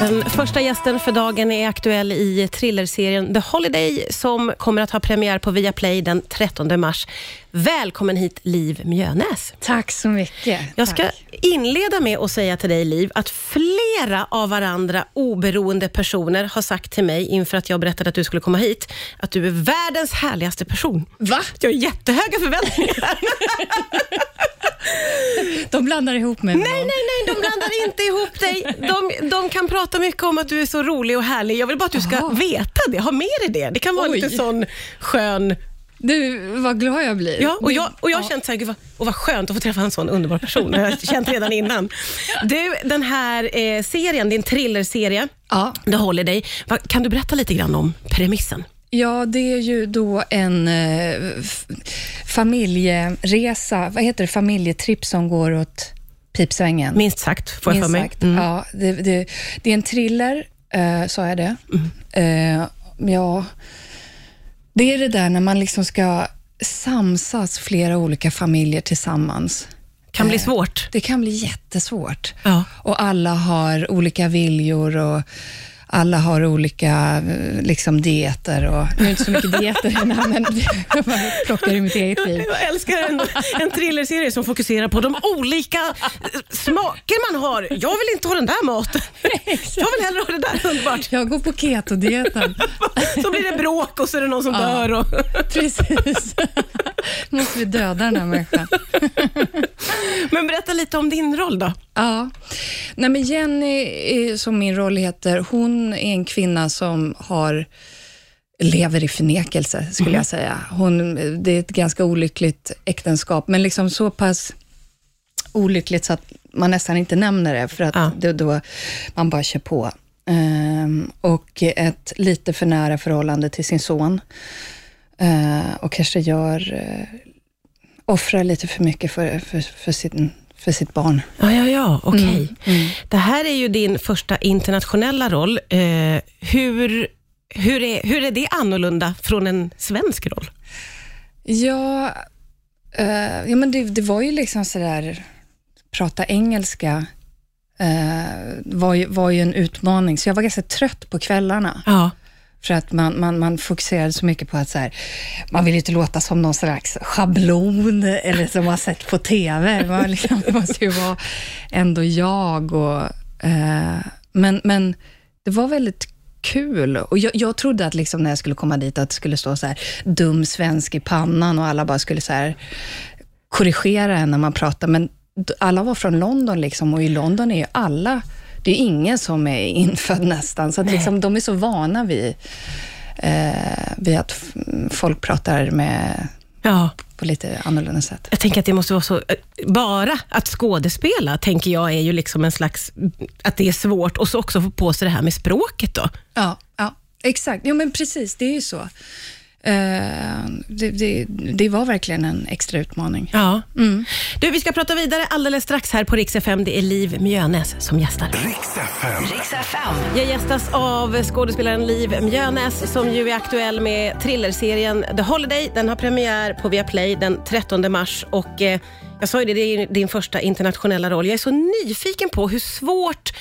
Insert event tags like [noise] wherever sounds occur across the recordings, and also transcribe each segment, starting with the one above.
Den första gästen för dagen är aktuell i thrillerserien The Holiday som kommer att ha premiär på Viaplay den 13 mars. Välkommen hit Liv Mjönäs. Tack så mycket. Jag ska Tack. inleda med att säga till dig Liv, att flera av varandra oberoende personer har sagt till mig inför att jag berättade att du skulle komma hit, att du är världens härligaste person. Va? Jag har jättehöga förväntningar. [laughs] De blandar ihop mig med Nej, någon. nej, nej, de blandar inte ihop dig. De, de kan prata mycket om att du är så rolig och härlig. Jag vill bara att du ska Aha. veta det, ha med dig det. Det kan vara Oj. lite sån skön... Du, vad glad jag blir. Ja, och jag, och jag har Ja. känt så här, gud vad, och vad skönt att få träffa en sån underbar person. Det har jag känt redan innan. Du, den här eh, serien, din thrillerserie, Ja. The Holiday. Va, kan du berätta lite grann om premissen? Ja, det är ju då en eh, familjeresa, vad heter det, familjetripp som går åt pipsvängen. Minst sagt, får jag för mig. sagt. Mm. Ja, det, det, det är en thriller, eh, sa jag det? Eh, ja, det är det där när man liksom ska samsas flera olika familjer tillsammans. Kan bli Eh, svårt. Det kan bli jättesvårt. Ja. Och alla har olika viljor och alla har olika eh, liksom, dieter. Och, nu är det inte så mycket dieter här, [laughs] men jag bara plockar i mitt eget liv. Jag älskar en, en thrillerserie som fokuserar på de olika eh, smaker man har. Jag vill inte ha den där maten. Jag vill hellre ha det där underbart. Jag går på ketodieten. [laughs] Så blir det bråk och så är det någon som Ja. dör. Och... Precis. [laughs] måste vi döda den här människan. Men berätta lite om din roll då. Ja. Nej, men Jenny, som min roll heter, hon är en kvinna som har lever i förnekelse, skulle jag säga. Hon, det är ett ganska olyckligt äktenskap, men liksom så pass olyckligt så att man nästan inte nämner det, för att Ja. det, då man bara kör på. Ehm, och ett lite för nära förhållande till sin son. Ehm, och kanske gör, eh, offrar lite för mycket för, för, för, sin, för sitt barn. Ja, ja, ja, okej. Mm. Det här är ju din första internationella roll. Eh, hur, hur, är, hur är det annorlunda från en svensk roll? Ja, eh, ja men det, det var ju liksom sådär, prata engelska eh, var, ju, var ju en utmaning, så jag var ganska trött på kvällarna. Ja. För att man, man, man fokuserade så mycket på att så här, man vill ju inte låta som någon slags schablon eller som man sett på TV. Man liksom, det måste ju vara ändå jag. Och, eh, men, men det var väldigt kul. Och jag, jag trodde att liksom när jag skulle komma dit att det skulle stå så här dum svensk i pannan och alla bara skulle så här korrigera en när man pratar. Men alla var från London liksom och i London är ju alla det är ingen som är infödd nästan, så att liksom, de är så vana vid, eh, vid att folk pratar med, ja. på lite annorlunda sätt. Jag tänker att det måste vara så, eh, bara att skådespela, tänker jag, är ju liksom en slags, att det är svårt och så också få på sig det här med språket då. Ja, ja exakt. Jo, men precis, det är ju så. Eh, det, det, det var verkligen en extra utmaning. Ja. Mm. Du, vi ska prata vidare alldeles strax här på Rix FM. Det är Liv Mjönäs som gästar. Riks FM. Jag gästas av skådespelaren Liv Mjönäs som ju är aktuell med thrillerserien The Holiday. Den har premiär på Viaplay den 13 mars och eh, jag sa ju det, det är din första internationella roll. Jag är så nyfiken på hur svårt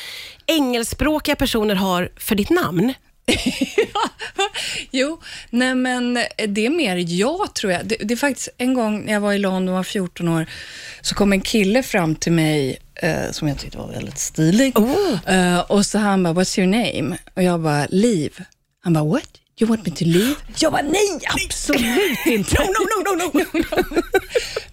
engelskspråkiga personer har för ditt namn. [laughs] Jo, nej men det är mer jag tror jag. Det, det är faktiskt en gång när jag var i London och var 14 år, så kom en kille fram till mig eh, som jag tyckte var väldigt stilig. Oh. Eh, och så han bara, what's your name? Och jag bara, Liv. Han bara, what? You want me to leave? Jag bara, nej, absolut inte. [laughs] No, no, no, no, no.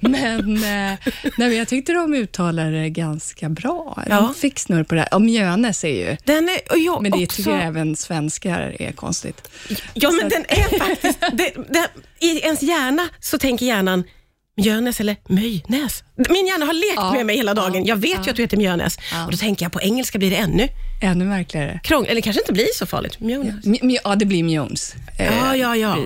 [laughs] Men, eh, nej, men jag tyckte de uttalade det ganska bra. Ja. De fick snurr på det. här. Och Mjönes är ju, Den är, och jag men det också, tycker jag även svenskar är konstigt. Ja, men den är faktiskt... Det, det, I ens hjärna så tänker hjärnan Mjölnäs eller Möjnäs. Min hjärna har lekt Ja, med mig hela dagen. ja, Jag vet ja. ju att du heter Mjölnäs. Ja. Och då tänker jag på engelska blir det ännu Ännu märkligare. krångligt. Eller kanske inte blir så farligt. Mjölnäs. Mj- mj- Ja, det blir Mjones. eh, Ja, ja, ja.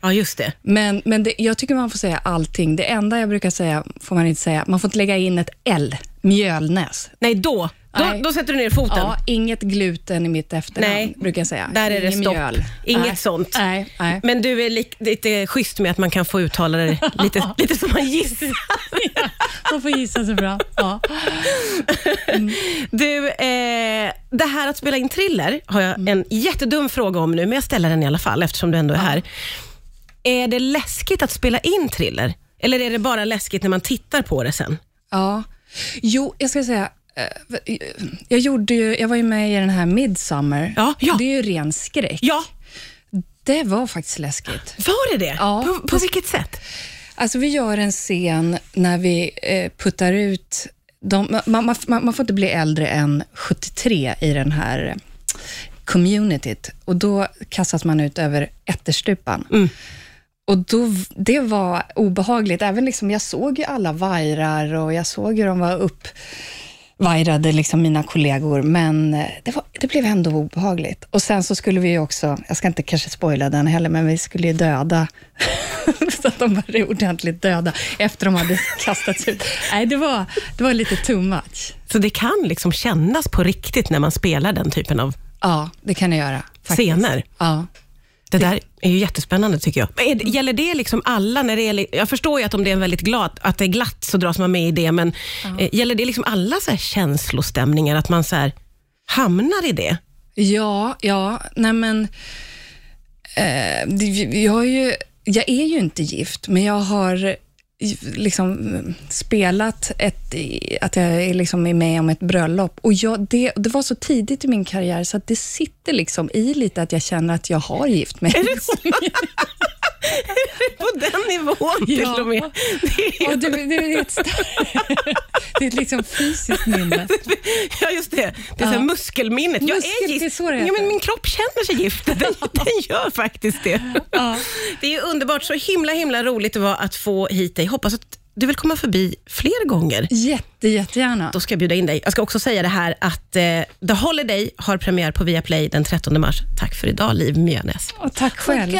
Ja, just det. Men, men det, jag tycker man får säga allting. Det enda jag brukar säga får man inte säga. Man får inte lägga in ett L, Mjölnäs. Nej, då. Då, då sätter du ner foten. Ja, inget gluten i mitt efternamn, Nej, brukar jag säga. där är det stopp. mjöl. Inget nej. sånt. Nej, nej. Men du är li- lite schysst med att man kan få uttala det [laughs] lite, lite som man gissar. [laughs] Man får gissa så bra. Ja. Du, eh, det här att spela in thriller har jag en jättedum fråga om nu, men jag ställer den i alla fall eftersom du ändå är här. Är det läskigt att spela in thriller? Eller är det bara läskigt när man tittar på det sen? ja. Jo, jag ska säga, jag, gjorde ju, jag var ju med i den här Midsummer. Ja, ja. Det är ju ren skräck. Ja, Det var faktiskt läskigt. var det det? Ja. På, på vilket sätt? Alltså vi gör en scen när vi eh, puttar ut... De, man, man, man, får inte bli äldre än 73 i den här communityt och då kastas man ut över ätterstupan. Mm. Och då, det var obehagligt. Även liksom, jag såg ju alla vajrar och jag såg hur de var uppvajrade, liksom mina kollegor, men eh, det, var, det blev ändå obehagligt. Och sen så skulle vi ju också, jag ska inte kanske spoila den heller, men vi skulle ju döda, [laughs] så att de var ordentligt döda efter de hade [laughs] kastats ut. Nej, det var, det var lite too much. Så det kan liksom kännas på riktigt när man spelar den typen av Ja, det kan det göra. Faktiskt. scener. Ja. Det där är ju jättespännande tycker jag. Men är, gäller det liksom alla? När det är, li- jag förstår ju att om det är väldigt glad, att det är glatt så dras man med i det, men eh, gäller det liksom alla så här känslostämningar, att man så här hamnar i det? Ja, ja, nej men... Eh, jag, är ju, jag är ju inte gift, men jag har liksom spelat ett, att jag är liksom är med om ett bröllop. Och jag, det, det var så tidigt i min karriär, så att det sitter liksom i lite att jag känner att jag har gift mig. [laughs] På den nivån till Ja. och med. Det är, Och det, det, är ett, [laughs] det är ett liksom fysiskt minne. ja, just det. Det är så här Ja. muskelminnet. Jag är Muskel, det är gift. så det ja, men min kropp känner sig gift. [laughs] Den, den gör faktiskt det. Ja. Det är underbart. Så himla, himla roligt det var att få hit dig. Hoppas att du vill komma förbi fler gånger. Jätte, jättegärna. Då ska jag bjuda in dig. Jag ska också säga det här att eh, The Holiday har premiär på Viaplay den 13 mars. Tack för idag, Liv Mjönes. Och tack själv.